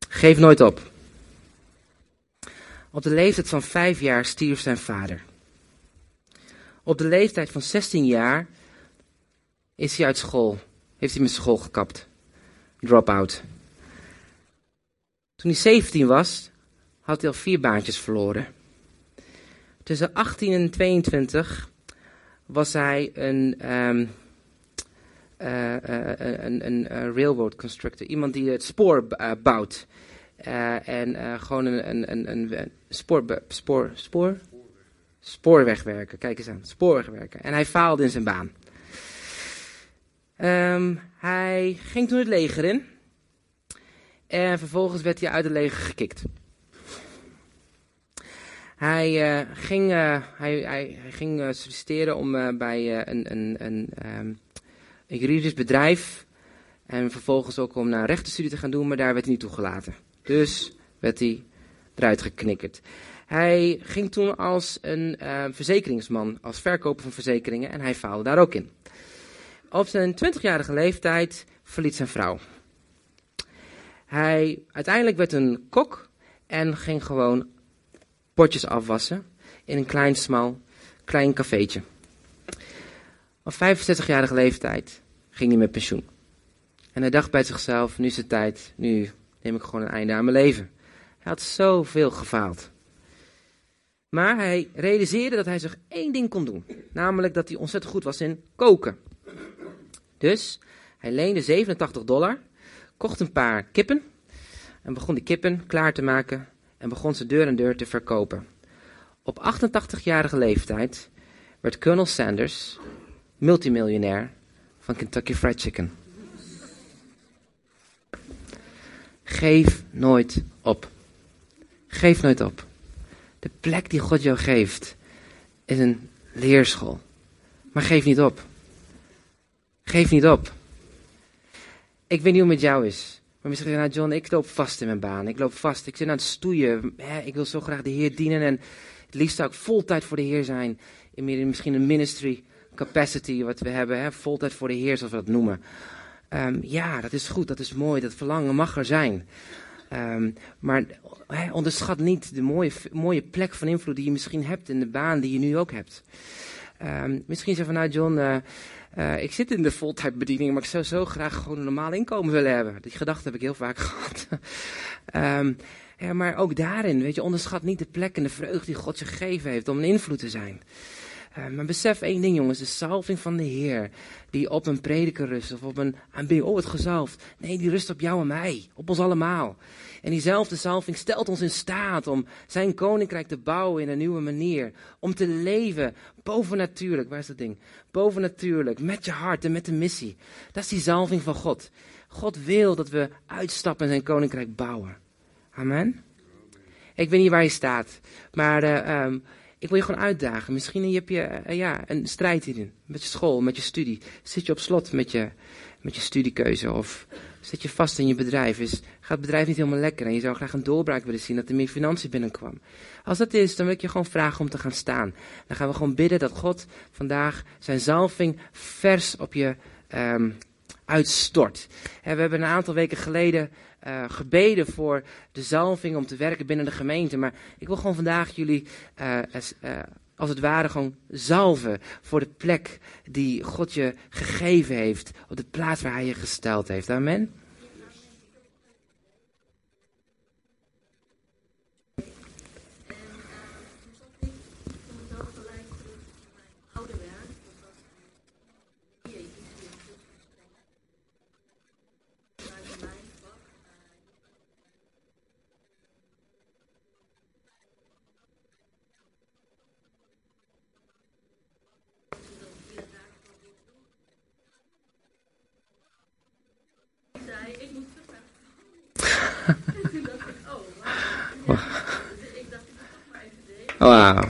Geef nooit op. Op de leeftijd van vijf jaar stierf zijn vader. Op de leeftijd van 16 jaar is hij uit school. Heeft hij met school gekapt. Drop-out. Toen hij 17 was, had hij al vier baantjes verloren. Tussen 18 en 22 was hij een, um, een, een railroad constructor. Iemand die het spoor eh, bouwt. Eh, en eh, gewoon een, een, een, een, spoor, spoor, spoor? Spoorwegwerker, kijk eens aan. Spoorwegwerker. En hij faalde in zijn baan. Ehm, hij ging toen het leger in. En vervolgens werd hij uit het leger gekikt. Hij eh, ging, hij, hij, hij ging solliciteren om bij een, een, een, ehm, een juridisch bedrijf. En vervolgens ook om naar rechtenstudie te gaan doen, maar daar werd hij niet toegelaten. Dus werd hij eruit geknikkerd. Hij ging toen als een eh, verzekeringsman, als verkoper van verzekeringen, en hij faalde daar ook in. Op zijn 20-jarige leeftijd verliet zijn vrouw. Hij uiteindelijk werd een kok en ging gewoon potjes afwassen in een klein, smal, klein cafeetje. Op 65-jarige leeftijd ging hij met pensioen. En hij dacht bij zichzelf, nu is het tijd, nu neem ik gewoon een einde aan mijn leven. Hij had zoveel gefaald. Maar hij realiseerde dat hij zich één ding kon doen. Namelijk dat hij ontzettend goed was in koken. Dus hij leende 87 dollar, kocht een paar kippen en begon die kippen klaar te maken en begon ze deur en deur te verkopen. Op 88-jarige leeftijd werd Colonel Sanders multimiljonair van Kentucky Fried Chicken. Geef nooit op. Geef nooit op. De plek die God jou geeft is een leerschool. Maar geef niet op. Geef niet op. Ik weet niet hoe het met jou is. Maar misschien zeg nou John, ik loop vast in mijn baan. Ik loop vast. Ik zit aan het stoeien. Ik wil zo graag de Heer dienen. En het liefst zou ik vol tijd voor de Heer zijn. In misschien een ministry capacity wat we hebben. Hè, vol tijd voor de Heer, zoals we dat noemen. Ehm, ja, dat is goed. Dat is mooi. Dat verlangen mag er zijn. Ehm, maar hè, onderschat niet de mooie, mooie plek van invloed die je misschien hebt in de baan die je nu ook hebt. Ehm, misschien zeg van, nou John, eh, eh, ik zit in de voltijdbediening, maar ik zou zo graag gewoon een normaal inkomen willen hebben. Die gedachte heb ik heel vaak gehad. Maar ook daarin, weet je, onderschat niet de plek en de vreugde die God je gegeven heeft om een invloed te zijn. Uh, maar besef één ding, jongens: de salving van de Heer, die op een prediker rust of op een oh, het gezalfd. Nee, die rust op jou en mij, op ons allemaal. En diezelfde salving stelt ons in staat om zijn koninkrijk te bouwen in een nieuwe manier. Om te leven bovennatuurlijk, waar is dat ding? Bovennatuurlijk, met je hart en met de missie. Dat is die salving van God. God wil dat we uitstappen en zijn koninkrijk bouwen. Amen. Ik weet niet waar je staat, maar. Uh, um, ik wil je gewoon uitdagen. Misschien heb je uh, ja, een strijd hierin. Met je school, met je studie. Zit je op slot met je, met je studiekeuze? Of zit je vast in je bedrijf? Is, gaat het bedrijf niet helemaal lekker? En je zou graag een doorbraak willen zien dat er meer financiën binnenkwam. Als dat is, dan wil ik je gewoon vragen om te gaan staan. Dan gaan we gewoon bidden dat God vandaag zijn zalving vers op je um, uitstort. We hebben een aantal weken geleden uh, gebeden voor de zalving om te werken binnen de gemeente. Maar ik wil gewoon vandaag jullie als, uh, als het ware gewoon zalven voor de plek die God je gegeven heeft. Op de plaats waar hij je gesteld heeft. Amen. Wauw.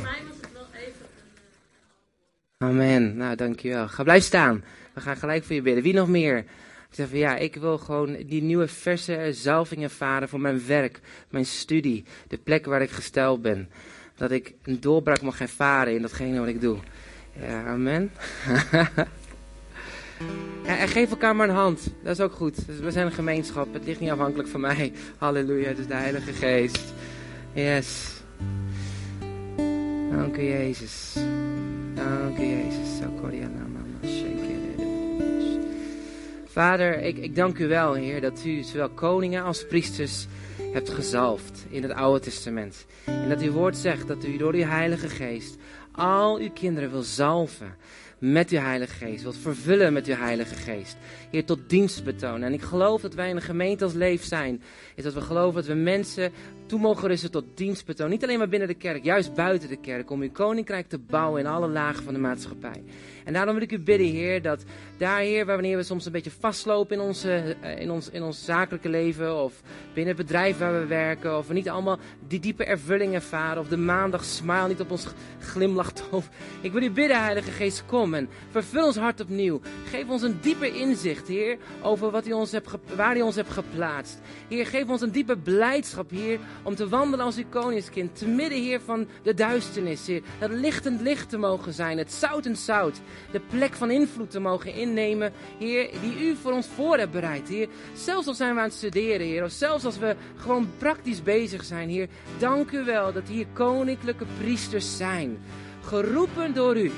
Amen. Nou, dankjewel. Ga blijf staan. We gaan gelijk voor je bidden. Wie nog meer? Ik zeg van ja, ik wil gewoon die nieuwe verse zalving ervaren voor mijn werk, mijn studie, de plek waar ik gesteld ben. Dat ik een doorbraak mag ervaren in datgene wat ik doe. Ja, amen. en geef elkaar maar een hand. Dat is ook goed. Dus we zijn een gemeenschap. Het ligt niet afhankelijk van mij. Halleluja, het is de Heilige Geest. Yes. Dank u, Jezus. Dank u, Jezus. Vader, ik, ik dank u wel, Heer, dat u zowel koningen als priesters hebt gezalfd in het Oude Testament. En dat uw woord zegt dat u door uw Heilige Geest al uw kinderen wil zalven met uw Heilige Geest. Wilt vervullen met uw Heilige Geest. Heer, tot dienst betonen. En ik geloof dat wij in een gemeente als Leef zijn. Is dat we geloven dat we mensen toe mogen rusten tot dienstbetoon. Niet alleen maar binnen de kerk, juist buiten de kerk. Om uw koninkrijk te bouwen in alle lagen van de maatschappij. En daarom wil ik u bidden, Heer, dat daar, Heer, wanneer we soms een beetje vastlopen in, onze, eh, in, ons, in ons zakelijke leven, of binnen het bedrijf waar we werken, of we niet allemaal die diepe ervulling ervaren, of de maandag smile niet op ons glimlacht. Of, ik wil u bidden, Heilige Geest, kom en vervul ons hart opnieuw. Geef ons een dieper inzicht, Heer, over wat u ons hebt, waar u ons hebt geplaatst. Heer, geef ons een diepe blijdschap, Heer, om te wandelen als uw koningskind, te midden, Heer, van de duisternis, Heer. Het lichtend licht te mogen zijn, het zout en zout de plek van invloed te mogen innemen, Heer, die u voor ons voor hebt bereid, Heer. Zelfs al zijn we aan het studeren, Heer, of zelfs als we gewoon praktisch bezig zijn, Heer. Dank u wel dat hier koninklijke priesters zijn, geroepen door u,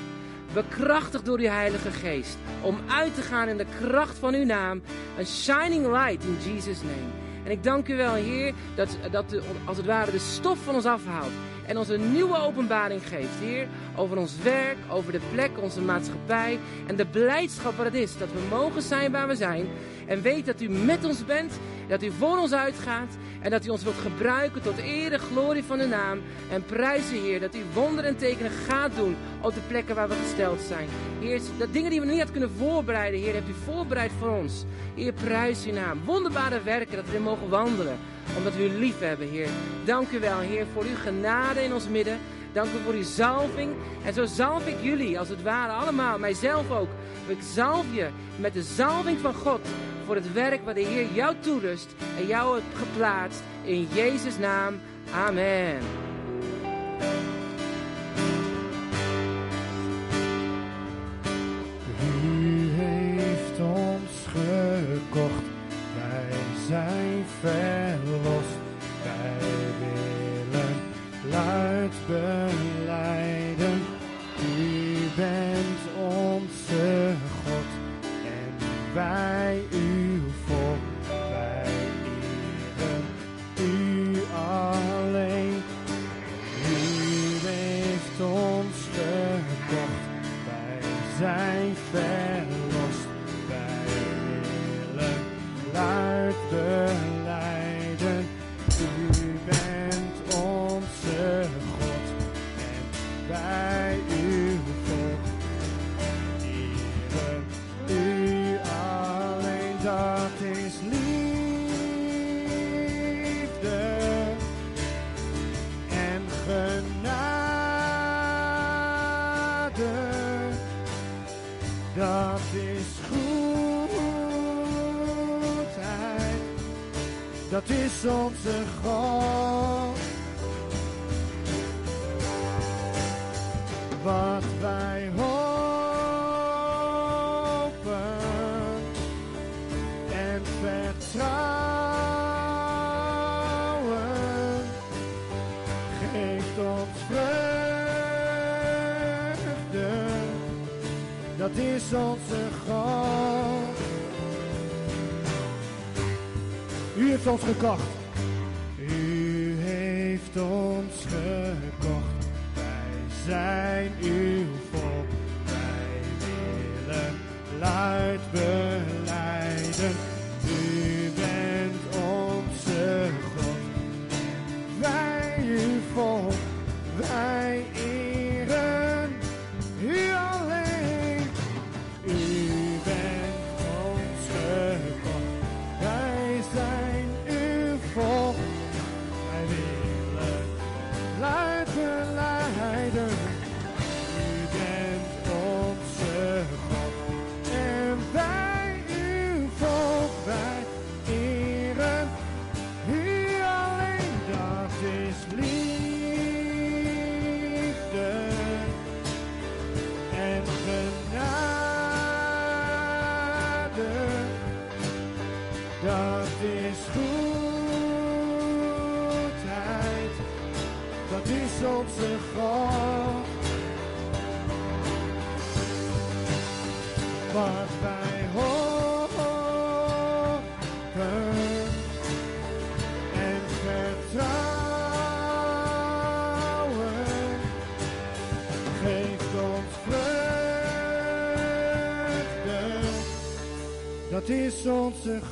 bekrachtigd door uw Heilige Geest, om uit te gaan in de kracht van uw naam, een shining light in Jesus' name. En ik dank u wel, Heer, dat, dat u, als het ware de stof van ons afhaalt en ons een nieuwe openbaring geeft, Heer, over ons werk, over de plek, onze maatschappij en de blijdschap wat het is dat we mogen zijn waar we zijn en weet dat u met ons bent, dat u voor ons uitgaat en dat u ons wilt gebruiken tot eer en glorie van uw naam en prijzen, Heer, dat u wonderen en tekenen gaat doen op de plekken waar we gesteld zijn. Heer, dat dingen die we niet hadden kunnen voorbereiden, Heer, hebt u voorbereid voor ons. Heer, prijs uw naam. Wonderbare werken dat we er mogen wandelen omdat we u lief hebben, Heer. Dank u wel, Heer, voor uw genade in ons midden. Dank u voor uw zalving. En zo zalf ik jullie, als het ware, allemaal, mijzelf ook. Ik zalf je met de zalving van God voor het werk wat de Heer jou toerust en jou heeft geplaatst. In Jezus' naam. Amen. U heeft ons gekocht, wij zijn verlost. Wij willen luid U heeft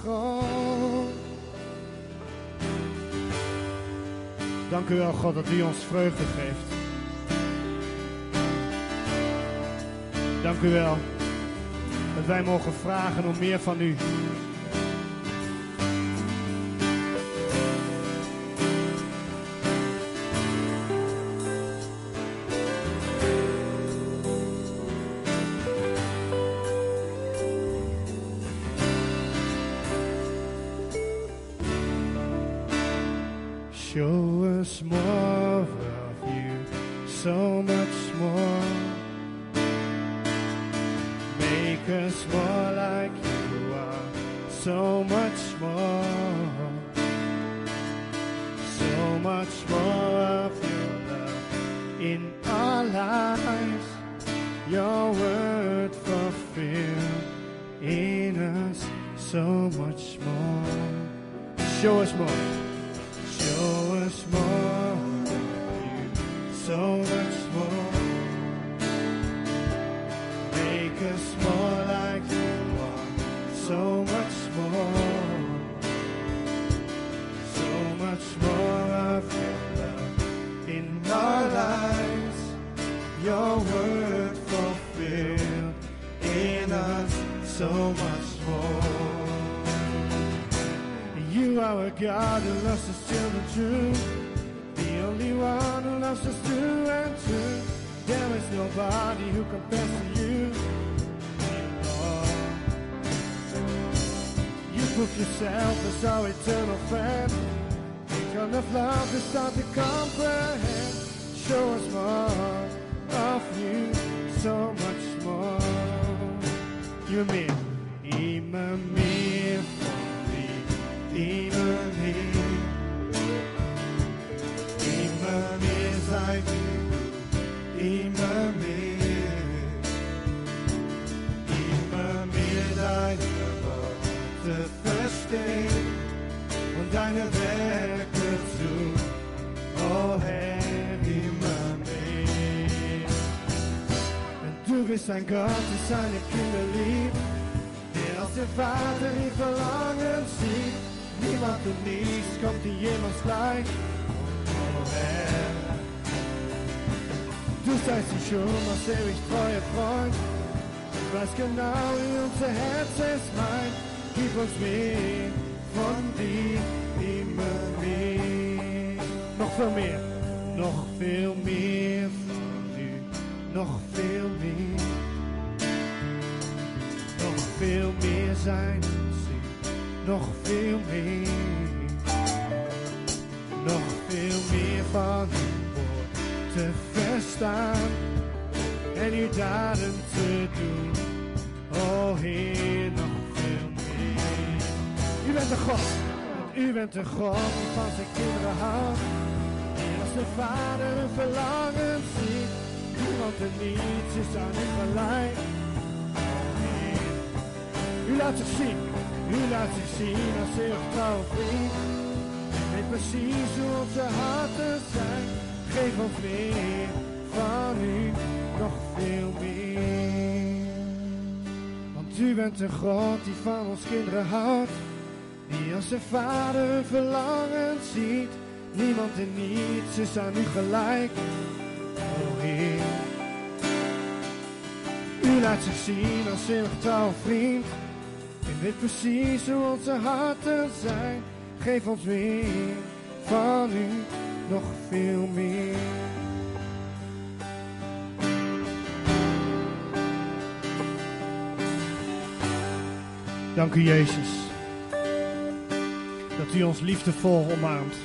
God. Dank u wel, God, dat u ons vreugde geeft. Dank u wel dat wij mogen vragen om meer van u. Show us more of you, so much more. Make us more like you are, so du, immer mehr. Immer mehr deine Worte verstehen und deine Werke tun. Oh Herr, immer mehr. Du bist ein Gott, der seine Kinder liebt, der aus dem Vater die Verlangen sieht. Niemand und nichts kommt dir jemals gleich. Oh Herr, du seist die schon aus ewig treuer Freund. Du weißt genau, wie unser Herz es meint. Gib uns mehr von dir, immer mehr. Noch viel mehr, noch viel mehr von dir, noch viel mehr. Nog veel meer zijn zien, nog veel meer. Nog veel meer van uw woord te verstaan en uw daden te doen. O Heer, nog veel meer. U bent de God, u bent de God die van zijn kinderen houdt. Die als de vader een verlangen ziet. Niemand en niets is aan u gelijk. U laat zich zien, u laat zich zien als heel trouw vriend. Weet precies hoe onze harten zijn. Geef ons meer van u, nog veel meer. Want u bent een God die van ons kinderen houdt. Die als zijn vader een verlangen ziet. Niemand en niets is aan u gelijk. Heer. U laat zich zien als eeuwig trouw vriend. U weet precies hoe onze harten zijn. Geef ons meer van u, nog veel meer. Dank u Jezus. Dat u ons liefdevol omarmt.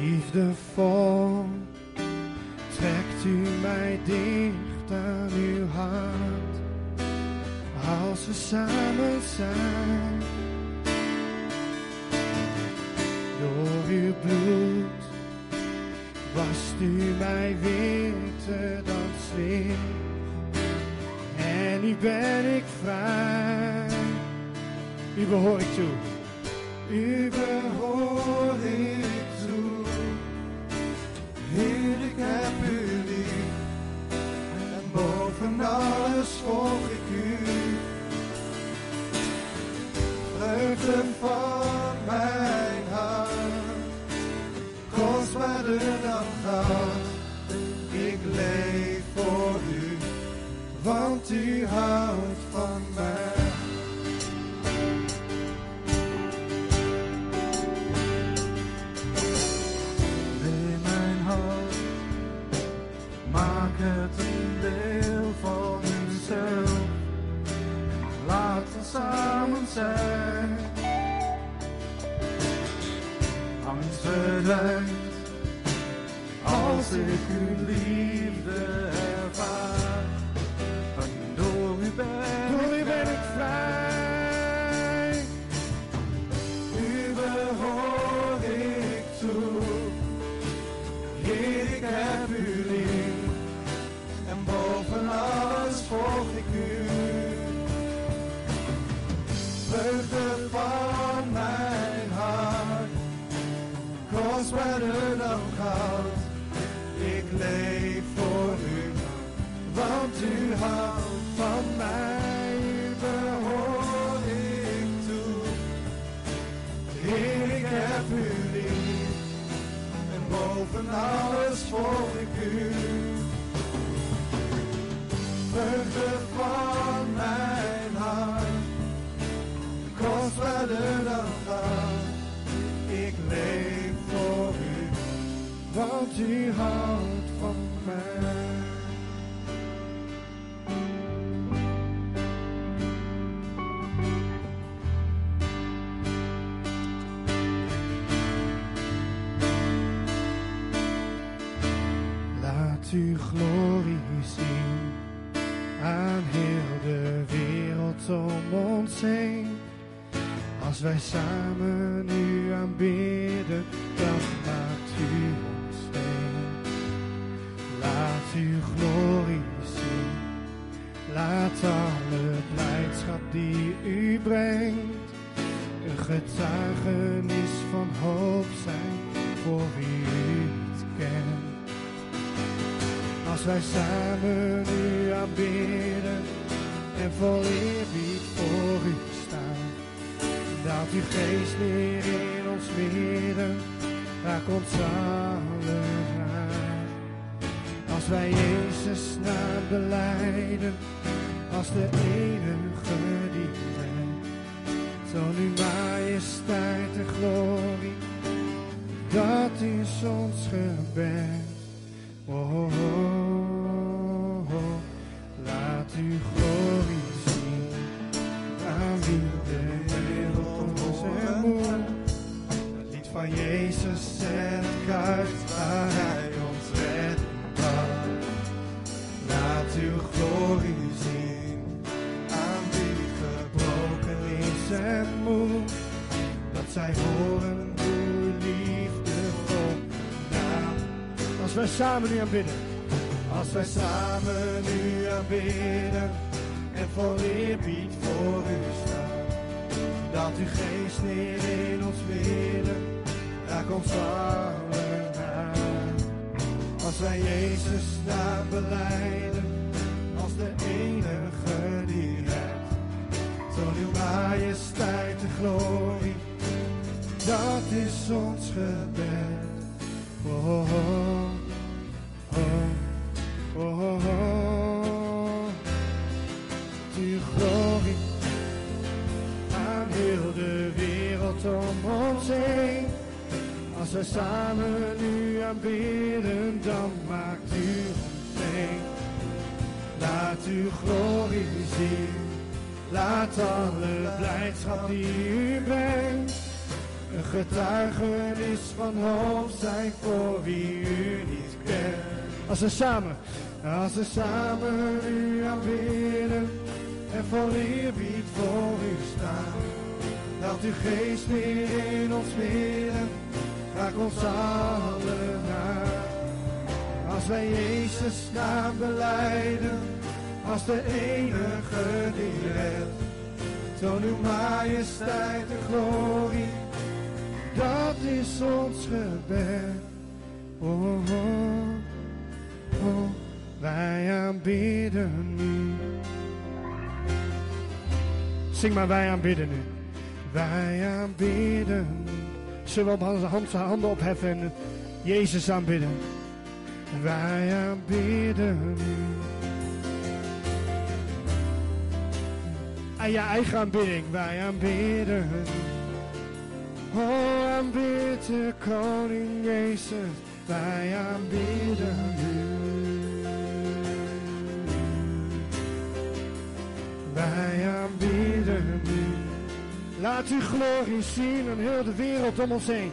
Liefdevol trekt u mij dicht aan uw hart. Als we samen zijn. Uw bloed wast u mij witter dan sneeuw. En nu ben ik vrij. U behoor ik toe. U behoor ik toe. Heer, ik heb u lief. En boven alles volg ik u. vreugde van Kostbaarder dan goud, ik leef voor u, want u houdt van mij. Neem mijn hand, maak het een deel van uzelf. Laat ons samen zijn. Angst verdwijnt als ik uw liefde ervaar. Want door u ben, door u ben ik vrij. U behoor ik toe. Heer, ik heb u lief. En boven alles volg ik u. Vreugde van mijn hart. Kostbaarder dan goud. Leef voor u. Want u houdt van mij. U ik toe. Ik heb u lief. En boven alles volg ik u. Vreugde van mijn hart, kostbaarder dan goud. Ik leef voor u, want u houdt heen. Als wij samen u aanbidden, dan maakt u ons heen. Laat uw glorie zien, laat alle blijdschap die u brengt. Een getuigenis van hoop zijn voor wie u niet kent. Als wij samen u aanbidden en vol eerbied uw geest neer in ons midden, ons allen aan. Als wij Jezus naam beleiden, als de enige die redt. Toon uw majesteit en glorie, dat is ons gebed. Oh, Als wij samen u aanbidden en vol eerbied voor u staan. Dat uw geest neer in ons midden, raak ons allen aan. Als wij Jezus naam beleiden, als de enige die redt. Toon uw majesteit en glorie, dat is ons gebed. Oh, oh, oh, samen u aanbidden, dan maakt u ons. Laat uw glorie zien, laat alle blijdschap die u brengt. Een getuigenis van hoop zijn voor wie u niet kent. Als we samen, als we samen u aanbidden en vol eerbied voor u staan. Dat uw geest weer in ons midden, raak ons allen aan. Als wij Jezus naam beleiden, als de enige die redt. Toon uw majesteit en glorie, dat is ons gebed. Oh, oh, oh, wij aanbidden u. Zing maar, wij aanbidden u. Wij aanbidden. Zullen we onze handen opheffen en Jezus aanbidden? Wij aanbidden En je eigen aanbidding, wij aanbidden. Oh, aanbid de koning Jezus, wij aanbidden u. Wij aanbidden. Laat uw glorie zien aan heel de wereld om ons heen.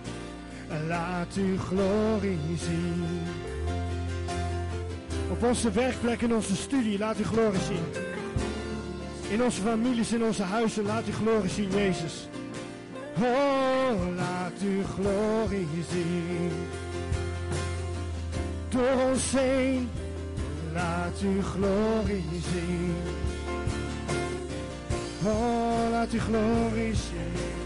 En laat uw glorie zien. Op onze werkplek, in onze studie, laat uw glorie zien. In onze families, in onze huizen, laat uw glorie zien, Jezus. Oh, laat uw glorie zien. Door ons heen, laat uw glorie zien. Oh, laat uw glorie zien.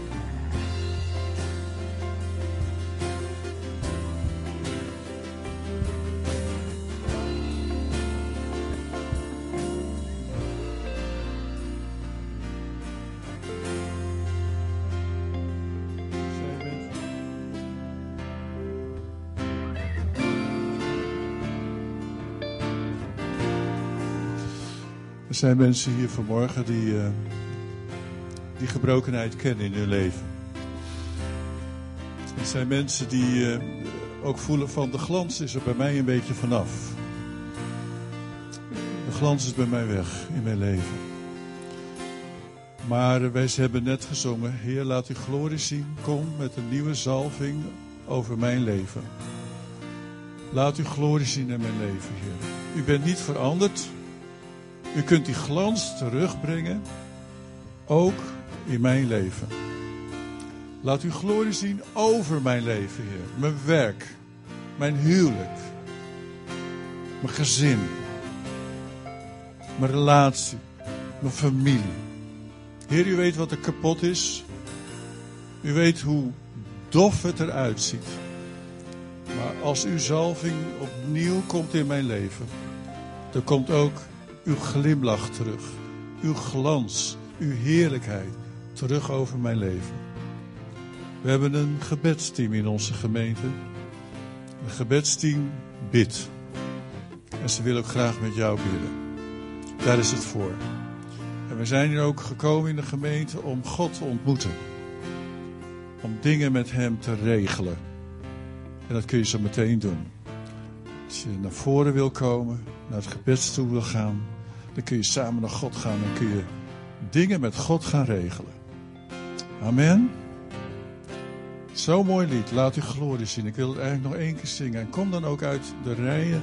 Er zijn mensen hier vanmorgen die, uh, die gebrokenheid kennen in hun leven. Er zijn mensen die uh, ook voelen van de glans is er bij mij een beetje vanaf. De glans is bij mij weg in mijn leven. Maar wij hebben net gezongen, Heer laat uw glorie zien, kom met een nieuwe zalving over mijn leven. Laat uw glorie zien in mijn leven, Heer. U bent niet veranderd. U kunt die glans terugbrengen, ook in mijn leven. Laat uw glorie zien over mijn leven, Heer. Mijn werk, mijn huwelijk, mijn gezin, mijn relatie, mijn familie. Heer, u weet wat er kapot is. U weet hoe dof het eruit ziet. Maar als uw zalving opnieuw komt in mijn leven, dan komt ook uw glimlach terug, uw glans, uw heerlijkheid terug over mijn leven. We hebben een gebedsteam in onze gemeente. Een gebedsteam bidt. En ze willen ook graag met jou bidden. Daar is het voor. En we zijn hier ook gekomen in de gemeente om God te ontmoeten. Om dingen met Hem te regelen. En dat kun je zo meteen doen. Als je naar voren wil komen, naar het gebedstoel wil gaan, dan kun je samen naar God gaan en kun je dingen met God gaan regelen. Amen. Zo'n mooi lied. Laat uw glorie zien. Ik wil het eigenlijk nog één keer zingen. En kom dan ook uit de rijen.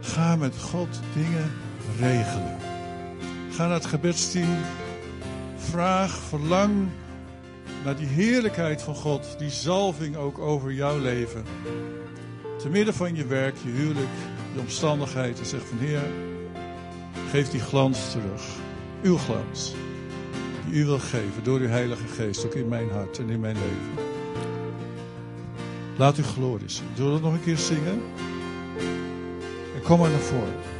Ga met God dingen regelen. Ga naar het gebedsteam. Vraag, verlang naar die heerlijkheid van God. Die zalving ook over jouw leven. Te midden van je werk, je huwelijk, je omstandigheden. Zeg van Heer, geef die glans terug. Uw glans. U wil geven door uw Heilige Geest. Ook in mijn hart en in mijn leven. Laat uw glorie zien. Zullen we dat nog een keer zingen? En kom maar naar voren.